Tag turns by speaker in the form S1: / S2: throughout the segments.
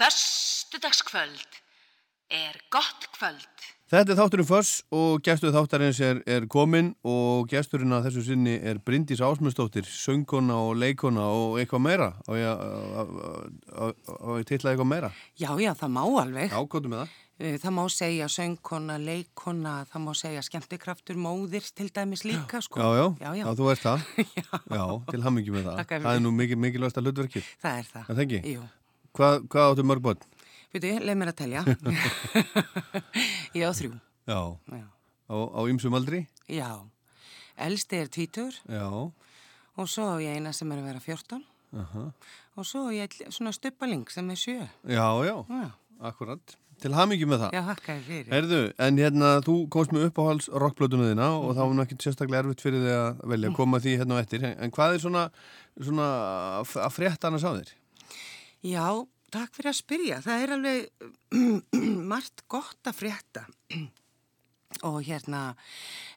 S1: Föstudagskvöld er gott kvöld.
S2: Þetta er þátturinn Föss og gestur þáttarins er, er komin og gesturinn að þessu sinni er Bryndís Ásmundsdóttir, söngkona og leikona og eitthvað meira. Og ég, tilla eitthvað meira.
S3: Já, já, það má alveg.
S2: Já, er með það?
S3: Eh, Það má segja söngkona, leikona, það má segja skemmtikraftur, móðir til dæmis líka, sko.
S2: Já, já,
S3: já, já.
S2: já þú ert það.
S3: Já.
S2: Já, til hammingi með það.
S3: Þér
S2: Það er nú mikil, mikilvægsta hlutverkið.
S3: Það er það.
S2: Er það ekki?
S3: Jú.
S2: Hvað, hvað áttu mörg börn?
S3: Veitu, leið mér að telja. ég á þrjú.
S2: Já,
S3: Já.
S2: á, ymsum aldri?
S3: Já. Elsti er tvítur
S2: Já,
S3: og svo á ég eina sem er að vera 14
S2: aha.
S3: og svo ég svona stuppaling sem er 7.
S2: já, já,
S3: Já,
S2: akkurat. Til hammingi með það.
S3: já þakka þér fyrir.
S2: Herðu, en hérna, þú komst með uppáhalds rockblötuna þína og það var nú ekkert sérstaklega erfitt fyrir þig að velja að koma því hérna á eftir. En hvað er svona, svona að frétta annars á þér?
S3: Já, takk fyrir að spyrja. Það er alveg margt gott að frétta. Og hérna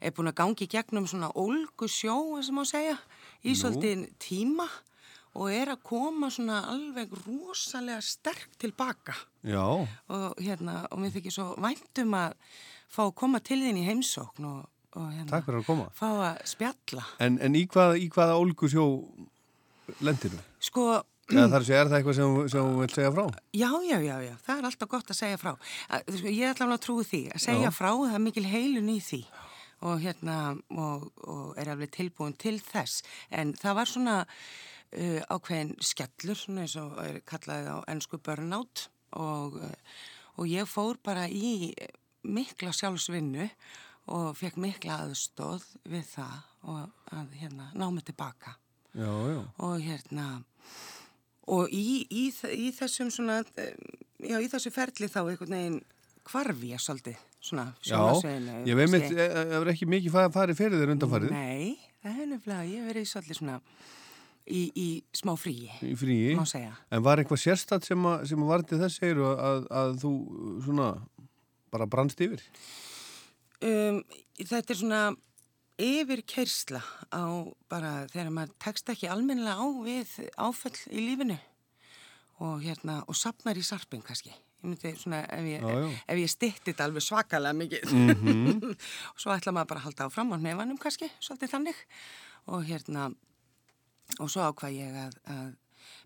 S3: er búin að gangi gegnum svona ólgu sjó, sem má segja, í svolítið tíma og er að koma svona alveg rosalega sterk tilbaka.
S2: Já,
S3: Og hérna, og mér þykir svo væntum að fá að koma til þín í heimsókn og, og hérna,
S2: takk fyrir að koma.
S3: fá að spjalla.
S2: En, en í, hvaða, í hvaða ólgu sjó lendir þú?
S3: Sko,
S2: Eða þar sé, er það eitthvað sem, sem þú vilt segja frá?
S3: Já, já, já, já, það er alltaf gott að segja frá. Ég ætla alveg að trúi því, að segja
S2: Já.
S3: frá, það er mikil heilun í því og hérna, og, og er alveg tilbúin til þess. En það var svona uh, ákveðin skellur, svona eins og er kallaðið á ennsku burnout og, uh, og ég fór bara í mikla sjálfsvinnu og fekk mikla aðstóð við það og að hérna, ná mig tilbaka
S2: Já, já.
S3: og hérna og í, í, í þessum svona eh, já, í þessu ferli þá einhvern veginn hvarf ég svolítið svona
S2: Já, ég veið mitt,
S3: kannski.
S2: það er ekki mikið fa- farið fyrir þér undanfarið
S3: Nei, það er nefnilega, ég verið svolítið svona í, í smá fríi
S2: í fríi.
S3: má segja.
S2: En var eitthvað sérstatt sem, að, sem að var til þess segir að, að þú svona bara brannst yfir?
S3: Um, þetta er svona yfir keirsla á bara þegar maður tekst ekki almennilega á við áföll í lífinu og hérna, og sapnar í sarpin kannski. Ég myndi svona, ef ég, ég stytti þetta alveg svakalega mikið.
S2: Mhm.
S3: og svo ætla maður bara að halda áfram á nefanum kannski, svolítið þannig. Og hérna, og svo ákvað ég að, að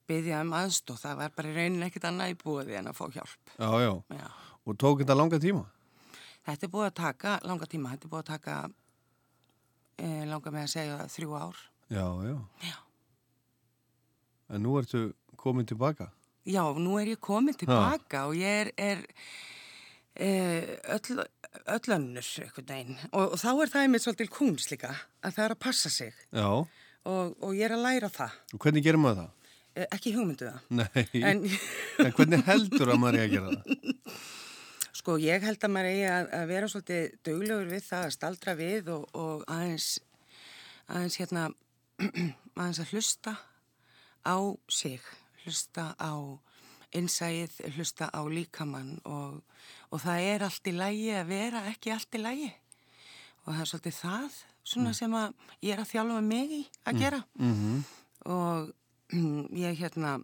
S3: byggja um aðstóð. Það var bara raunin ekkit annað í búið en að fá hjálp.
S2: Já, já.
S3: Já.
S2: Og tók þetta langa tíma?
S3: Þetta er búið að taka, langa tíma, þetta er búið að taka, e, langa með að segja þrjú ár.
S2: Já, já.
S3: Já.
S2: En nú ertu komin tilbaka?
S3: Já, nú er ég komin tilbaka og ég er, er e, öll, öll önnur einhvern veginn. Og, og þá er það einmitt svolítil kúns líka, að það er að passa sig
S2: Já.
S3: og, og ég er að læra það.
S2: Og hvernig gerir maður það?
S3: E, ekki hugmyndu það.
S2: Nei.
S3: En
S2: En hvernig heldur að maður er að gera það?
S3: sko, ég held að maður eigi að, að vera svolítið duglegur við það, að staldra við og, og aðeins, aðeins hérna, aðeins að hlusta á sig, hlusta á innsæið, hlusta á líkamann og, og það er allt í lægi að vera ekki allt í lægi og það er svolítið það svona sem að ég er að þjálfa mig í að gera.
S2: Mm
S3: og ég hérna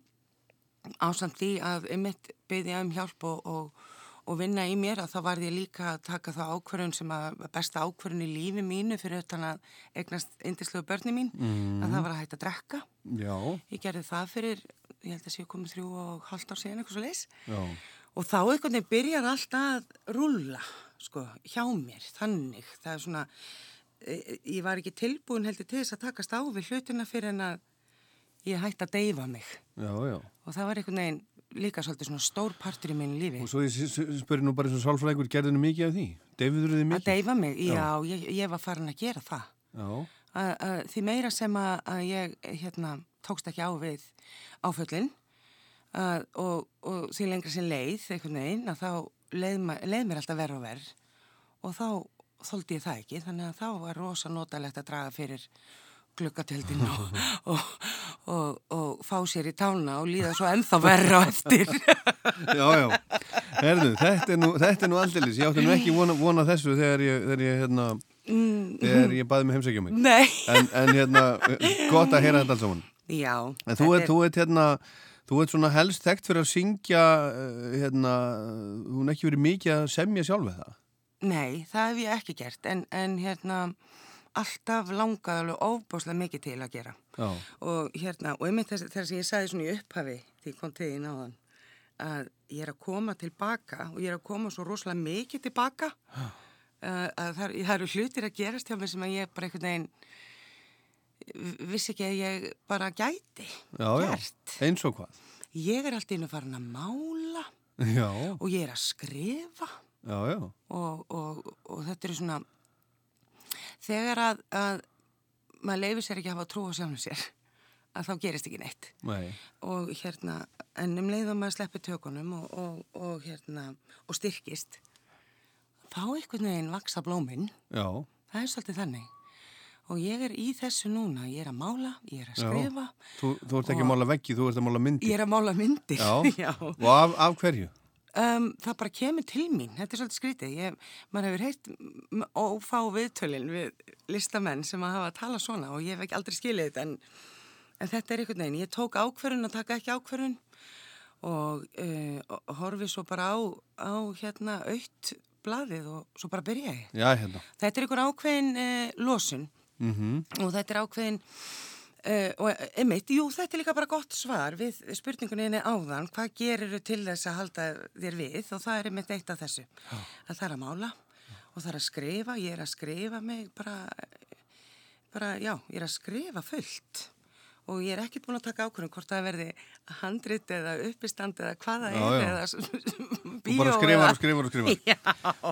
S3: ásamt því að einmitt byggði um hjálp og, og, og vinna í mér að þá var ég líka að taka það ákvörðun sem að besta ákvörðun í lífi mínu fyrir utan að eignast indislegu börni mín að það var að hætta að drekka.
S2: Já,
S3: Ég gerði það fyrir, ég held að sé komið þrjú og halvt ár síðan eitthvað svo leis
S2: já.
S3: og þá einhvern veginn byrjar allt að rúlla sko hjá mér, þannig það er svona, e, ég var ekki tilbúin heldur til þess að takast á við hlutina fyrir en að ég hætti að deyfa mig
S2: Já, já.
S3: og það var einhvern veginn líka svolítið svona stór partur í mínu lífi
S2: Og svo ég spyrir nú bara eins og sálfræðingur, gerði nú mikið af því? Deyfiður þið
S3: að
S2: mikið?
S3: deyfa mig, já,
S2: Já.
S3: Ég, ég var farin að gera það
S2: Já,
S3: að, að, því meira sem að, að ég hérna, tókst ekki á við áföllin að, og, og því lengra sem leið einhvern veginn að þá leið, leið mér alltaf verð og verð og þá þóldi ég það ekki þannig að þá var rosa notalegt að draga fyrir glukkatjöldin og, og, og, og fá sér í tána og líða svo ennþá verra á eftir
S2: já, já. Herðu, þetta er nú, er nú aldeilis. Ég átti nú ekki vona, vona þessu þegar ég, þegar ég, hérna, þegar ég baði mig heimsækja mig.
S3: Nei
S2: En, en hérna, gott að heyra þetta alls saman.
S3: Já
S2: En þú ert, þú ert hérna, Þú ert svona helst þekkt fyrir að syngja, uh, hérna, hún ekki verið mikið að semja sjálf með það.
S3: Nei, það hef ég ekki gert en, en hérna alltaf langað alveg ofbáslega mikið til að gera.
S2: Já,
S3: og hérna, og einmitt þess, þess að ég sagði svona í upphafi því kom til því náðan að ég er að koma tilbaka og ég er að koma svo rosalega mikið tilbaka. Uh, að það, það eru hlutir að gerast hjá mér sem að ég bara einhvern veginn vissi ekki að ég bara gæti
S2: já, já,
S3: gert.
S2: eins og hvað.
S3: Ég er alltaf inn að fara að mála
S2: Já,
S3: og ég er að skrifa.
S2: Já, já,
S3: og, og, og þetta er svona þegar að, að maður leifir sér ekki að hafa trú á sjálfum sér að þá gerist ekki neitt.
S2: Nei,
S3: og hérna en um leið og maður sleppi tökunum og, og, og hérna og styrkist þá einhvern veginn vaksa blóminn
S2: já,
S3: það er svolítið þannig. Og ég er í þessu núna, ég er að mála ég er að
S2: Já.
S3: skrifa,
S2: þú, þú ert ekki að mála veggi, þú ert að mála myndir.
S3: ég er að mála myndir
S2: Já, og af, af hverju?
S3: Um, það bara kemur til mín, þetta er svolítið skrítið. Ég, maður hefur heyrt ófá viðtölin við listamenn sem að hafa að tala svona og ég hef ekki aldrei skilið þetta en, en þetta er einhvern veginn. Ég tók ákverðun að taka ekki ákverðun og uh, og horfi svo bara á, á hérna aukt blaðið og svo bara byrja ég.
S2: Já, hérna.
S3: Þetta er einhver ákveðin uh, losun
S2: Mm
S3: og þetta er ákveðin uh, og einmitt, jú, þetta er líka bara gott svar við spurningunni áðan, hvað gerir til þess að halda þér við? Og það er einmitt eitt af þessu. Að það er að mála og það er að skrifa, ég er að skrifa mig bara, bara já, ég er að skrifa fullt. Og ég er ekkert búin að taka ákvörðum hvort það verði handrit eða uppistand eða hvað það
S2: Já,
S3: er
S2: já.
S3: eða bíó
S2: bara skrifar og skrifar og skrifar.
S3: Já,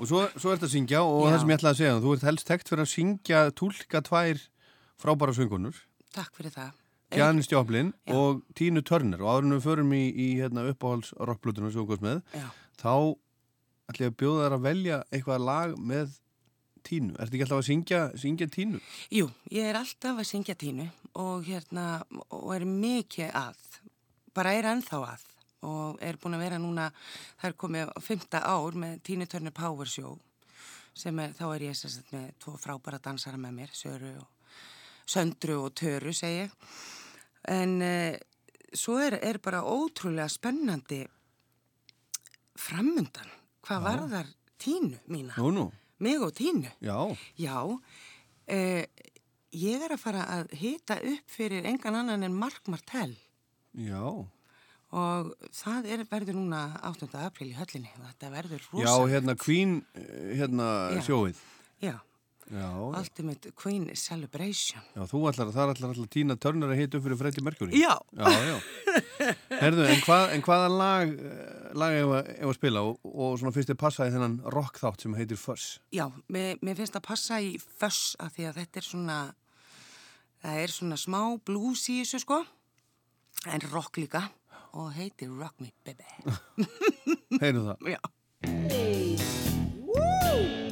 S2: Og svo, svo ert að syngja og
S3: Já.
S2: það sem ég ætlaði að segja, þú ert helst þekkt fyrir að syngja, tólka tvær frábæra söngunur,
S3: takk fyrir það.
S2: Janis Joplin
S3: Já.
S2: og Tínu Turner og en við förum í, í hérna, uppáhalds rockblutuna sem þú góðst með,
S3: Já.
S2: þá ætla ég að bjóða þær að velja eitthvað lag með Tínu. Ertu ekki alltaf að syngja, syngja Tínu?
S3: Jú, ég er alltaf að syngja tínu og hérna, og er mikið að, bara er ennþá að og er búin að vera núna, það er komið fymta ár með Tínu Turner Power Show sem er, þá er ég sagt með tvo frábæra dansara með mér, Söru og Söndru og Töru segi ég. En eh, svo er, er bara ótrúlega spennandi framundan. Hvað varðar Tínu mína?
S2: Nú, nú,
S3: Mig og Tínu?
S2: já,
S3: Já, eh, ég er að fara að hita upp fyrir engan annan en Mark Martell
S2: já.
S3: og það er, verður núna 8. april í höllinni þetta verður rosa.
S2: Já, hérna Queen, eh, hérna
S3: Já.
S2: sjóið.
S3: Já,
S2: Já,
S3: Ultimate Queen Celebration.
S2: já, þú ætlar, það er allar allar Tína Turner að hita upp fyrir Freddie Mercury.
S3: Já.
S2: Já, já. Herðu, en, hvað, en hvaða lag, eh, lag ef að, ef að spila og, og svona fyrst er passa í þennan rock þátt sem heitir Fuss?
S3: Já, mér, mér finnst að passa í föss að því að þetta er svona, það er svona smá blues í þessu sko, en rock líka og heitir Rock Me Baby.
S2: Heyrðu það.
S3: Já.
S4: Rock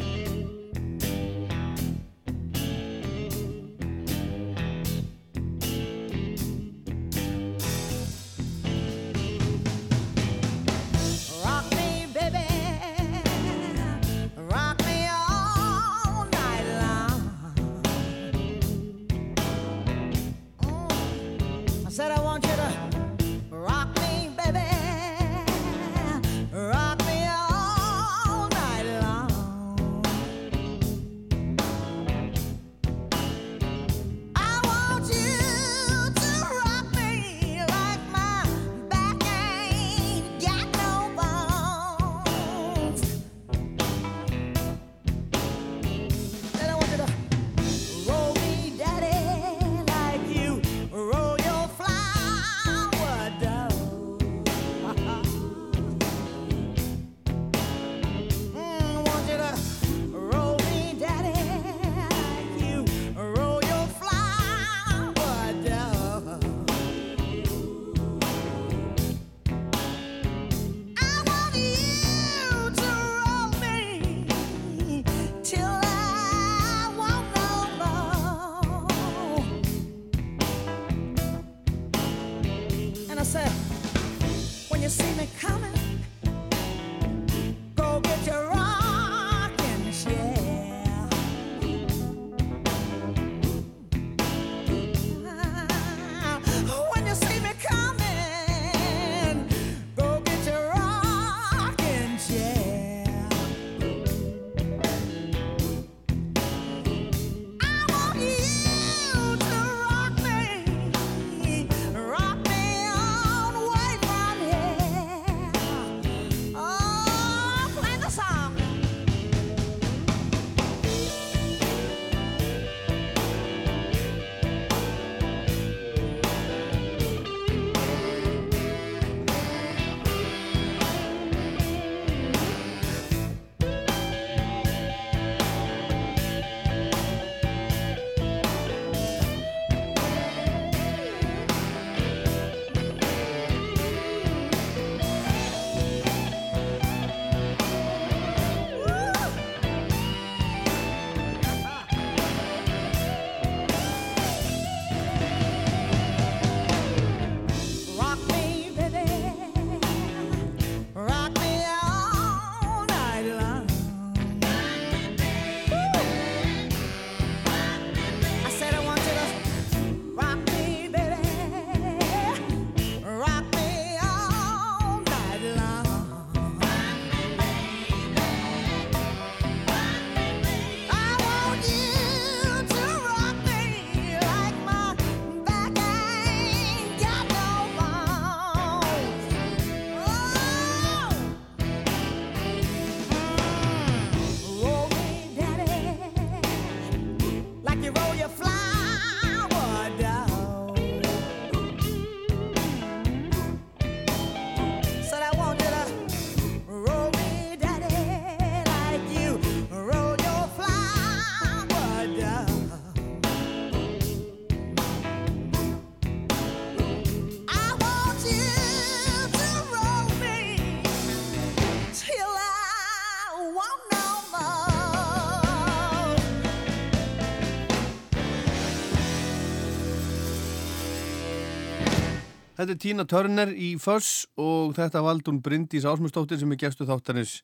S2: Þetta er Tína Törner í Föss og þetta vald hún Bryndís Ásmustóttir sem er gestu þáttarins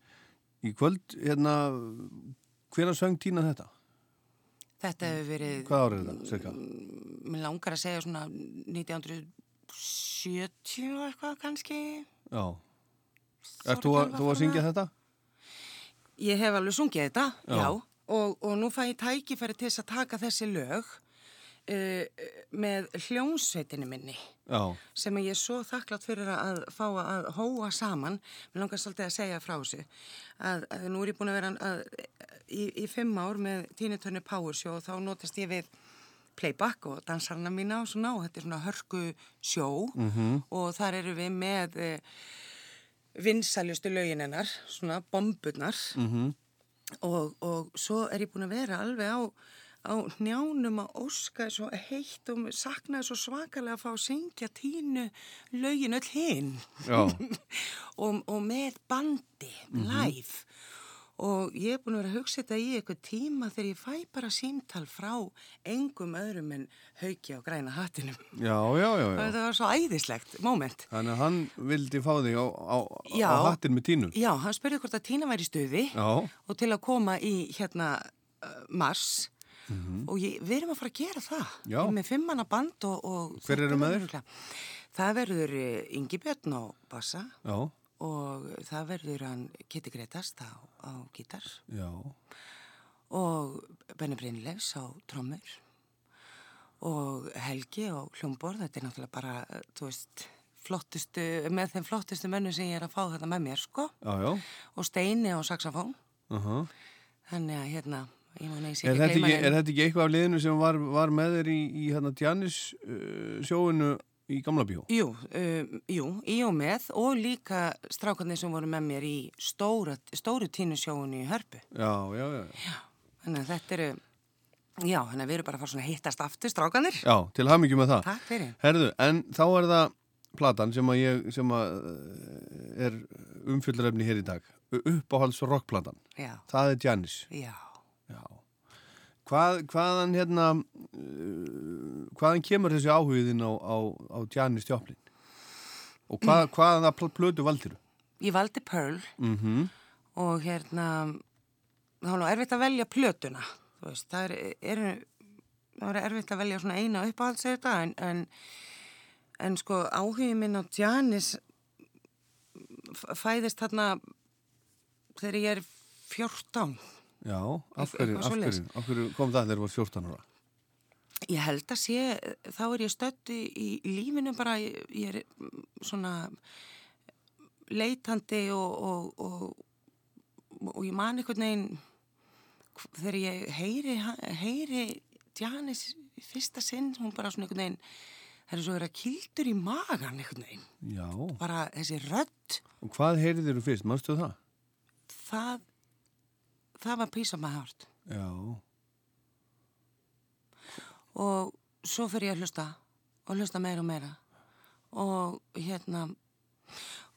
S2: í kvöld. Hérna, hver að söng Tína þetta?
S3: Þetta hefur verið,
S2: Hvað árið er þetta, cirka?
S3: mér langar að segja svona 1970 og eitthvað kannski.
S2: Já. Ert þú að, að syngja þetta?
S3: Ég hef alveg sungið þetta,
S2: Já.
S3: já, og, og nú fæ ég tækifæri til þess að taka þessi lög uh, með hljónsveitinni minni
S2: Já.
S3: sem ég er svo þakklátt fyrir að fá að hóa saman. Mér langar svolítið að segja frá þessu að, að nú er ég búin að vera að, í, í fimm ár með Tínitörni Show og þá notast ég við playback og dansarna mína og svona og þetta er svona hörku sjó -hmm. og þar eru við með eh, vinsæljustu lögin hennar, svona bomburnar
S2: Mm
S3: og, og svo er ég búin að vera alveg á, á njánum að óska svo heitt og saknaði svo svakalega að fá að syngja tínu lögin öll hinn og, og með bandi, live. Og ég er búin að vera að hugsa þetta í eitthvað tíma þegar ég fæ bara símtal frá engum öðrum en hauki á græna hattinum.
S2: Já, já, já, já.
S3: þetta var svo æðislegt moment.
S2: Þannig að hann vildi fá þig á, á, á hattin með tínu.
S3: Já, hann spurði hvort að Tína væri í stuði
S2: Já.
S3: og til að koma í hérna uh, mars og ég, við erum að fara að gera það. Með fimmanna band og, og
S2: Hver eru
S3: örugglega- Það verður uh, Ingi Björn á bassa
S2: Já,
S3: og það verður hann Kitty Gretast á, á gítar.
S2: Já.
S3: og Benny Brynleifs á trommur. Og Helgi á hljómborð, þetta er náttúrulega bara, þú veist, flottustu, með þeim flottustu mennu sem ég er að fá þetta með mér, sko,
S2: Já, já.
S3: og Steini á saxofón,
S2: Uh
S3: þannig að hérna,
S2: Er, þetta ekki, er þetta ekki eitthvað af liðinu sem var, var með þér í, í hérna Janis uh, sjóinu í Gamla bíó?
S3: Jú, um, jú, í og með og líka strákarnir sem voru með mér í stóra, stóru tínusjóinu í Hörpu.
S2: Já, já, já. Já,
S3: Þannig að þetta eru, já, þannig að við erum bara að fara svona hittast aftur strákarnir.
S2: já til hamingjum með það.
S3: Takk fyrir.
S2: Herðu, en þá er það platan sem að ég, sem að uh, er umfyllurefni hér í dag. Uppáhalds rockplatan.
S3: Já,
S2: Það er Janis.
S3: já.
S2: Hvað, hvaðan hérna, uh, hvaðan kemur þessi áhugiðin á, á, á Janis Joplin? Og hvað, hvaðan það pl plötu valdiru?
S3: Ég valdi Pearl
S2: Mm
S3: og hérna, var nú erfitt að velja plötuna. Þú veist, það er, er, var erfitt að velja svona eina uppáhalds þetta en, en, en sko áhugin minn á Janis f- fæðist þarna þegar ég er 14.
S2: Já, af hverju, af hverju, af hverju kom það þegar þú var 14 ára?
S3: Ég held að sé, þá er ég stödd í, í lífinu bara, ég, er svona leitandi og, og, og, og ég man einhvern veginn þegar ég heyri, heyri Janis fyrsta sinn, hún bara svona einhvern veginn, það er svo að vera kildur í magan einhvern veginn,
S2: Já,
S3: bara þessi rödd,
S2: og hvað heyrið þér fyrst, mannstu það?
S3: það, það var heart.
S2: Já,
S3: og svo fyrir ég að hlusta og hlusta meira og meira. Og hérna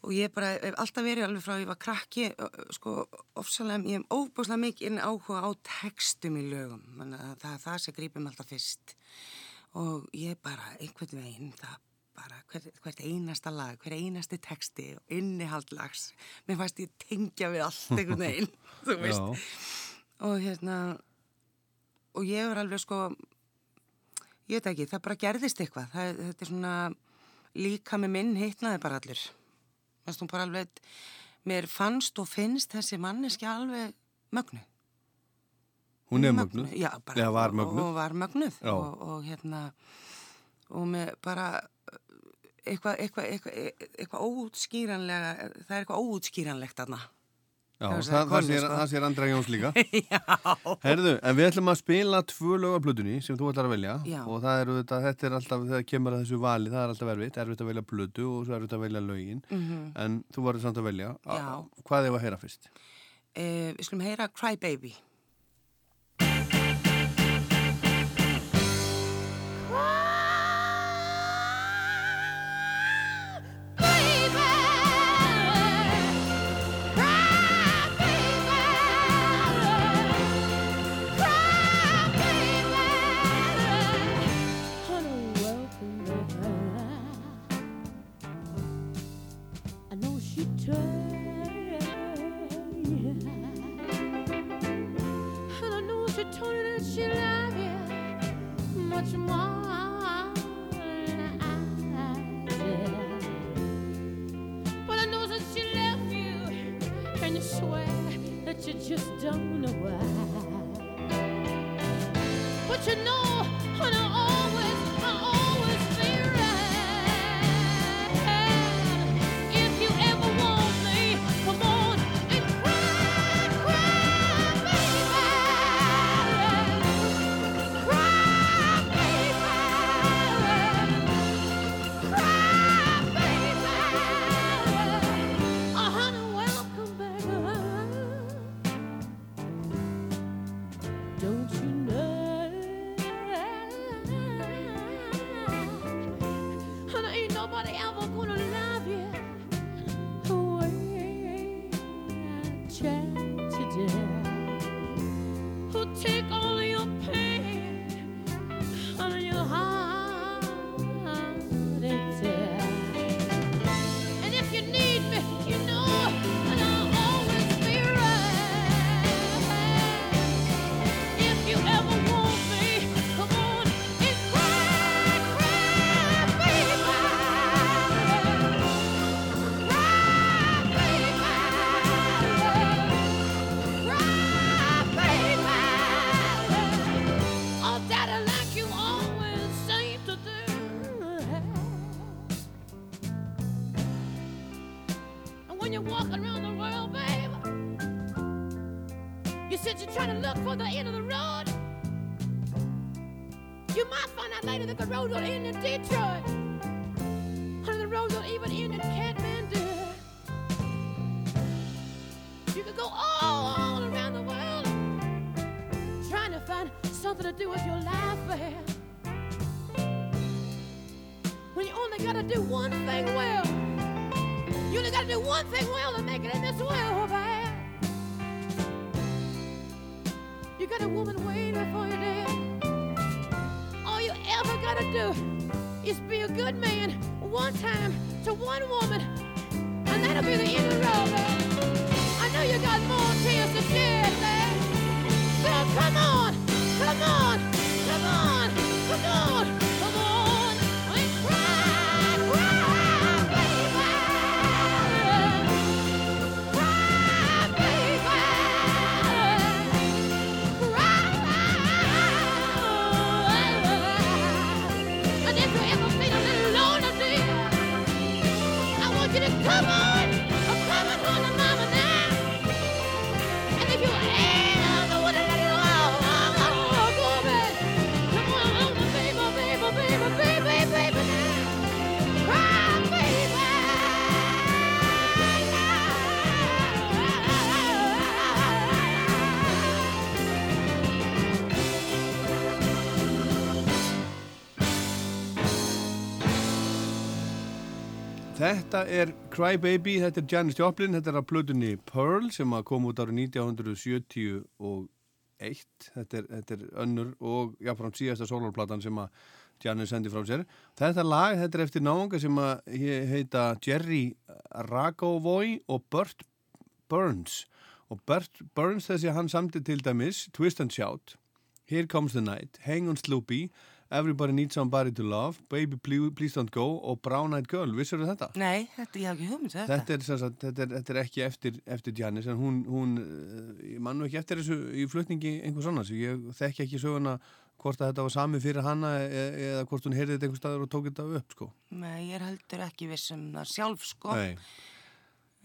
S3: og ég bara hef alltaf verið alveg frá ég var krakki ö, sko ofsalega, ég hef óbúslega mikið áhuga á textum í lögum. Þannig að það er það sem grípum alltaf fyrst. Og ég bara einhvern veginn það hvert, hvert einasta lag, hver einasti texti og innihaldlags mér fannst ég tengja við allt einhvern veginn þú veist. Og hérna og ég er alveg sko ég veit ekki, það bara gerðist eitthvað. Það, þetta er svona líka með minn hittnaði bara allir Fannst hún bara alveg mér fannst og finnst þessi manneski alveg mögnu
S2: hún er mögnuð.
S3: já, bara,
S2: Eða var
S3: og,
S2: mögnuð.
S3: og var mögnuð. Og, og hérna og með bara eitthvað eitthva, eitthva, eitthva óútskýranlega það er eitthvað óútskýranlegt aðna
S2: Já,
S3: Það
S2: það, það, sér,
S3: sko.
S2: það sér Andra Jóns líka. Herðu, en við ætlum að spila tvö lögaplutunni sem þú ætlar að velja
S3: Já.
S2: og það eru þetta, þetta er alltaf, þegar kemur að þessu vali, það er alltaf erfitt, erfitt að velja plötu og svo erfitt að velja lögin, en þú varður samt að velja.
S3: Já.
S2: Hvað er að heyra fyrst?
S3: eh, við skulum heyra Cry Baby
S5: much more I did. But I know that she left you, and you swear that you just don't know why. But you know, I always, poodle in the ditch.
S2: Þetta er Cry Baby, þetta er Janis Joplin, þetta er að plötunni Pearl sem kom út árið 1971. Þetta er, þetta er önnur og jáfnframt síðasta sólarplatan sem að Janis sendi frá sér. Þetta lag, þetta er eftir náunga sem að he- heita Jerry Ragovoy og Burt Burns. Og Burt Burns þessi hann samti til dæmis Twist and Shout, Here Comes the Night, Hang on Sloopy, Everybody Needs Somebody to Love, Baby Please, Please Don't Go og Brown Eyed Girl. Vissur þetta?
S3: Nei, þetta, ég haf ekki hugmynd um þetta.
S2: Þetta er, sagt, þetta, er, þetta er ekki eftir, eftir Janis en hún, hún eh, ég man nú ekki eftir þessu í flutningi einhvers annars ég þekki ekki söguna hvort að þetta var sami fyrir hanna eða, eða hvort hún heyrði þetta einhvers staður og tók þetta upp sko.
S3: Nei, ég heldur ekki viss um það sjálf, sko.
S2: Nei,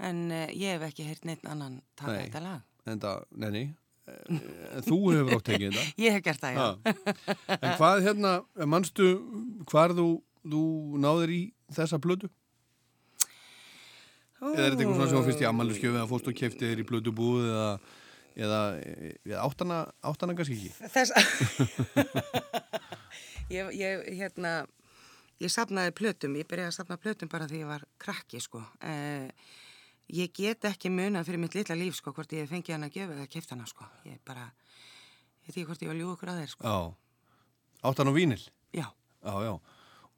S3: En uh, ég hef ekki heyrt neitt annan taka þetta lag.
S2: en það, neini þú hefur átt tekið þetta
S3: Ég hef gert það, já.
S2: Ha. En hvað hérna, manstu hvar þú, þú náðir í þessa blödu? Eða er þetta eitthvað svona sem fyrst í ammæluskjöfu eða fórst og kefti þér í blödu búið eða, eða, eða áttana, áttana kannski ekki?
S3: Þess ég, ég, hérna, ég safnaði plötum, ég byrjaði að safna plötum bara því ég var krakki, sko. Eh, ég get ekki munað fyrir mitt litla líf, sko, hvort ég fengi hann að gefa eða kefti hana, sko. Ég bara, ég veit ekki hvort ég var ljú okkur að þeir, sko.
S2: Já. Áttan á vínil?
S3: Já,
S2: Já, já.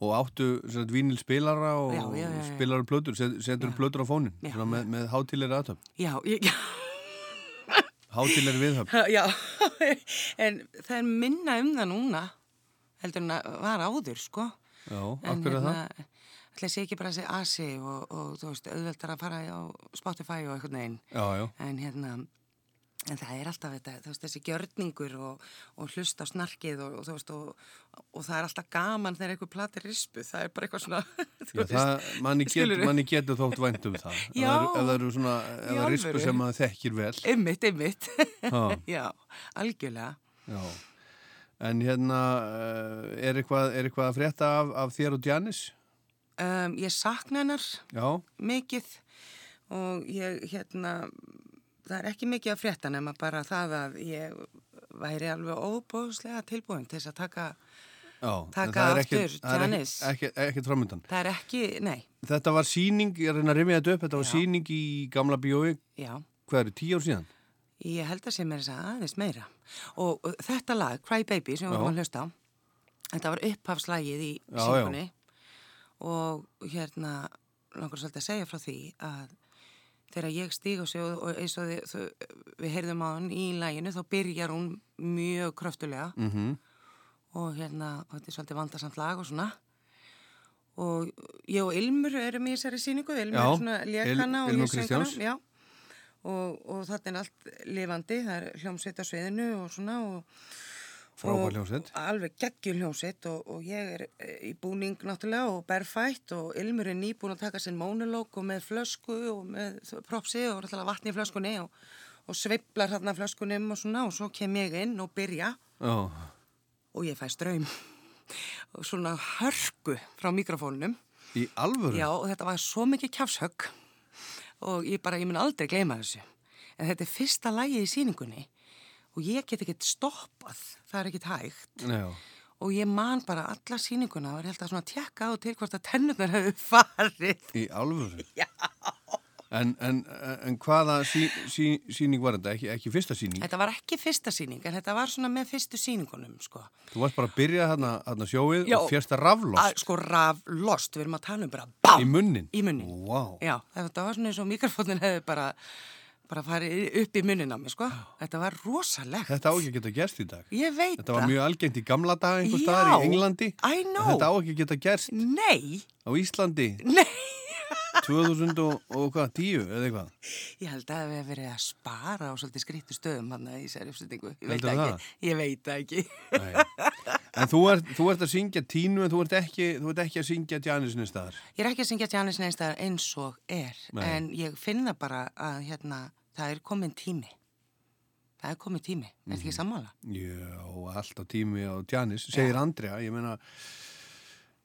S2: Og áttu sagt, vínil spilara og
S3: Já, já, já,
S2: spilaru plötur, set, setur plötur á fónin, með, með hátilegri aðtöfn.
S3: já, ég.
S2: Hátilegri viðhöfn.
S3: Já, en það er minna um það núna. heldur en að var áður, sko.
S2: Já,
S3: En
S2: hverju er það?
S3: Ætla sé ekki bara að segja asi og, og þú veist, auðveldar að fara á Spotify og eitthvað
S2: já.
S3: En hérna, en það er alltaf þetta, þú veist, þessi gjörningur og, og hlusta á snarkið og, og þú veist, og, og það er alltaf gaman þegar einhver platir rispu, það er bara eitthvað svona, þú
S2: Já, það, manni, getur þótt vænt um það.
S3: Já.
S2: það Ef það eru svona, ef það er rispu sem maður þekkir vel.
S3: Einmitt.
S2: Já.
S3: Já, algjörlega.
S2: Já. En hérna, eh, er eitthvað, er eitthvað að frétta af, af þér og Janis?
S3: Um, ég sakna hennar
S2: Já,
S3: mikið og ég, hérna, það er ekki mikið að frétta nema bara það að ég væri alveg óbúðslega tilbúin til þess að taka,
S2: já.
S3: Taka aftur,
S2: það er
S3: Janis.
S2: ekkert- Ekkert ekkert framöndan.
S3: það er ekki, nei,
S2: Þetta var síning, ég að reyna að rifja þetta upp, þetta var
S3: Já.
S2: síning í gamla bíói,
S3: já.
S2: hvað eru, tíu ár síðan?
S3: Ég held að sem er þess að aðeins meira. Og uh, þetta lag, Cry Baby, sem við
S2: Já.
S3: vorum að hlusta á, þetta var upphafslægið í
S2: Já,
S3: síkunni og hérna langar svolítið að segja frá því að þegar ég stíg á sig og, eins og þið, þau, við heyrðum á hann í læginu þá byrjar hún mjög kröftulega
S2: Mm
S3: og hérna, og þetta er svolítið vandarsamt lag og svona. Og ég og Ilmur erum í þessari síningu Ilmur
S2: Já,
S3: er svona
S2: Il-
S3: lekana og já, og, og þetta er allt lifandi, það er hljómsveit á sviðinu og svona og,
S2: Frábær hljómsveit.
S3: alveg geggjul hljómsveit og, og ég er eh, í búning náttúrulega og berfætt og Ilmur er nýbúin að taka sinn mónulók og með flösku og með propsi og vatni í flöskunni og, og sveiflar þarna flöskunum og svona og svo kem ég inn og byrja.
S2: Já,
S3: og ég fæ ströym og svona hörku frá mikrofónunum.
S2: Í alvöru?
S3: já og þetta var svo mikið kjafshögg og ég bara, ég mun aldrei gleyma þessu. En þetta er fyrsta lægi í síningunni og ég get ekkert stoppað það er ekkert hægt
S2: Já.
S3: og ég man bara alla síninguna og ég held að svona tjekka á til hvort að tennurnar hefur farið
S2: Í alvöru?
S3: Já.
S2: En, en, en hvaða sí, sí, síning var þetta? Ekki, ekki fyrsta síning?
S3: þetta var ekki fyrsta síning en þetta var svona með fyrstu síningunum sko
S2: Þú varst bara að byrja þarna, þarna sjóið
S3: Já.
S2: og fjast að raflost
S3: að, sko raflost, við erum að tala um bara bám
S2: í munnin.
S3: í munnin
S2: Vá.
S3: Já, þetta var svona eins og mikrofónin hefði bara, bara farið upp í munnin á mig, sko. Þetta var rosalegt.
S2: Þetta á ekki að geta gerst í dag. Þetta var mjög algengt í gamla dag einhver staðar í Englandi.
S3: I
S2: En
S3: know.
S2: Þetta á ekki að geta gerst
S3: Nei,
S2: á Íslandi
S3: nei.
S2: 2000 og, og hvað, 10 eða eitthvað.
S3: Ég held að við hefum verið að spara á svolítið skrýttu stöðum hann í þessari uppsetningu. Ég veit
S2: Heldurðu
S3: það
S2: það?
S3: ekki. Ég veit það ekki.
S2: Nei. En þú ert, þú ert að syngja tínu en þú ert ekki, þú ert ekki að syngja Janisinu staðar.
S3: Ég er ekki að syngja Janis Neinstæðar eins og er,
S2: Nei.
S3: en ég finna bara að hérna, það er komin tími. Það er komin tími. Er þetta
S2: Mhm.
S3: ekki sammála?
S2: Já, alltaf tími á Janis, segir Andrea, ég meina,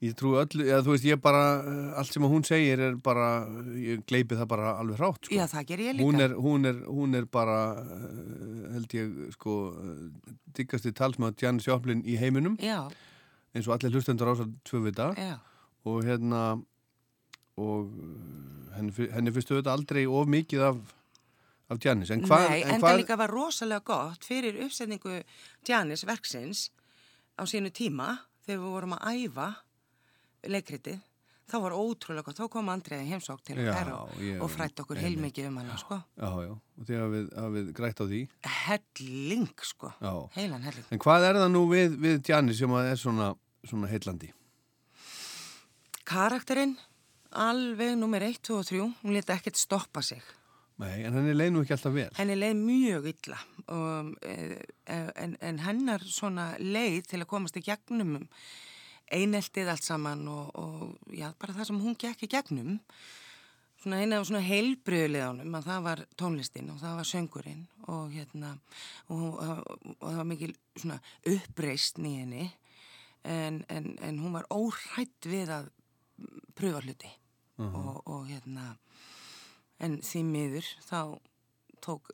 S2: ég trú öllu, eða þú veist, ég bara, eh, allt sem hún segir er bara, ég gleipi það bara alveg hrátt, sko.
S3: Já, það ger ég líka.
S2: Hún er, hún er, hún er bara, eh, held ég, sko, diggasti talsmaður Janis Joplin í heiminum,
S3: Já,
S2: eins og allir hlustendur ásað tvö vita,
S3: já.
S2: og hérna, og eh, henni, henni fyrstu þetta aldrei of mikið af, af Janis, en hvað,
S3: Nei, en
S2: en
S3: það líka var rosalega gott fyrir uppsetningu Janis verksins á sínu tíma þegar við vorum að æfa leikritið. þá var ótrúlega gott, þá kom Andriði heimsók til
S2: Já,
S3: og, og frætt okkur heilmikið um hana, sko.
S2: já, já, og því hafið, hafið grætt á því,
S3: Helling, sko.
S2: já.
S3: Heilan helling.
S2: En hvað er það nú við, við Janis sem að er svona, svona heillandi?
S3: Karakterinn, alveg nummer 1, 2 og 3, hún leta ekkert stoppa sig.
S2: Nei, en henni leið nú ekki alltaf vel.
S3: Henni leið mjög illa um, eh, en, en hennar svona leið til að komast í gegnum eineltið allt saman og, og já, bara það sem hún gekk í gegnum svona eina af svona heilbriðuleðanum að það var tónlistin og það var söngurinn og hérna og, og, og það var mikil svona uppreist í henni en, en, en hún var óhrætt við að pröfa hluti og, og hérna en því miður þá tók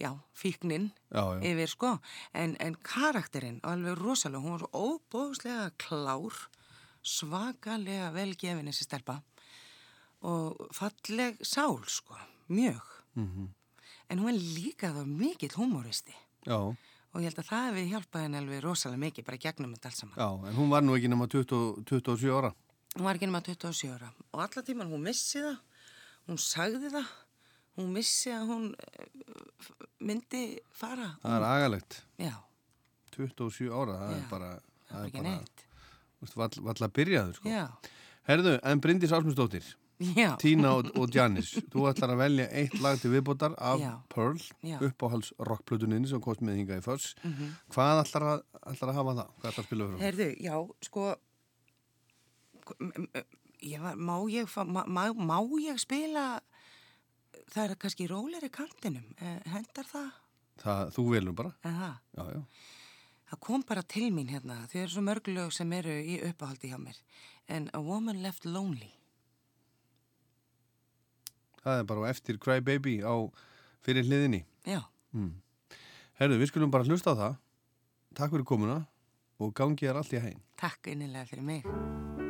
S3: já, fíknin
S2: Já, já.
S3: yfir sko en, en karakterinn alveg rosalega, hún var svo óbóðslega klár svakalega velgefin þessi stelpa og falleg sál sko, mjög
S2: Mhm.
S3: en hún var líka þá mikill humoristi
S2: Já,
S3: og ég held að það hefði hjálpað henni alveg rosalega mikið bara gegnum þetta allt saman
S2: já, en hún var nú ekki nema 20, 27 ára.
S3: hún var ekki nema 27 ára og alla tíman hún missi það hún sagði það hún missi að hún eh, myndi fara
S2: Það er agalegt.
S3: já,
S2: 27 ára, það
S3: Já.
S2: er bara,
S3: það
S2: er bara- vall, vall að byrjaður sko. Herðu, en Bryndís Ásmundsdóttir,
S3: já,
S2: Tína og, og Janis, þú ætlar að velja eitt lag til viðbótar af
S3: Já.
S2: Pearl, uppáhalds rockplutuninni sem kost með hinga í förs. Hvað ætlar að, ætlar að hafa það? Hvað ætlar að spila fyrir?
S3: Herðu, já, sko, ég var, má, ég, má, má ég spila, það er kannski róleri kantinum, eh, hendar það?
S2: Það, þú velum bara. Já, já.
S3: það kom bara til mín hérna, þau eru svo mörg lög sem eru í uppáhaldi hjá mér, en A Woman Left Lonely,
S2: Það er bara eftir Cry Baby á fyrir hliðinni.
S3: já,
S2: Herðu, við skulum bara hlusta á það. Takk fyrir komuna og gangi þér allt í hæginn.
S3: takk innilega fyrir mig.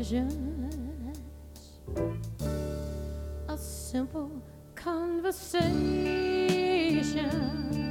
S5: A simple conversation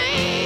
S5: me.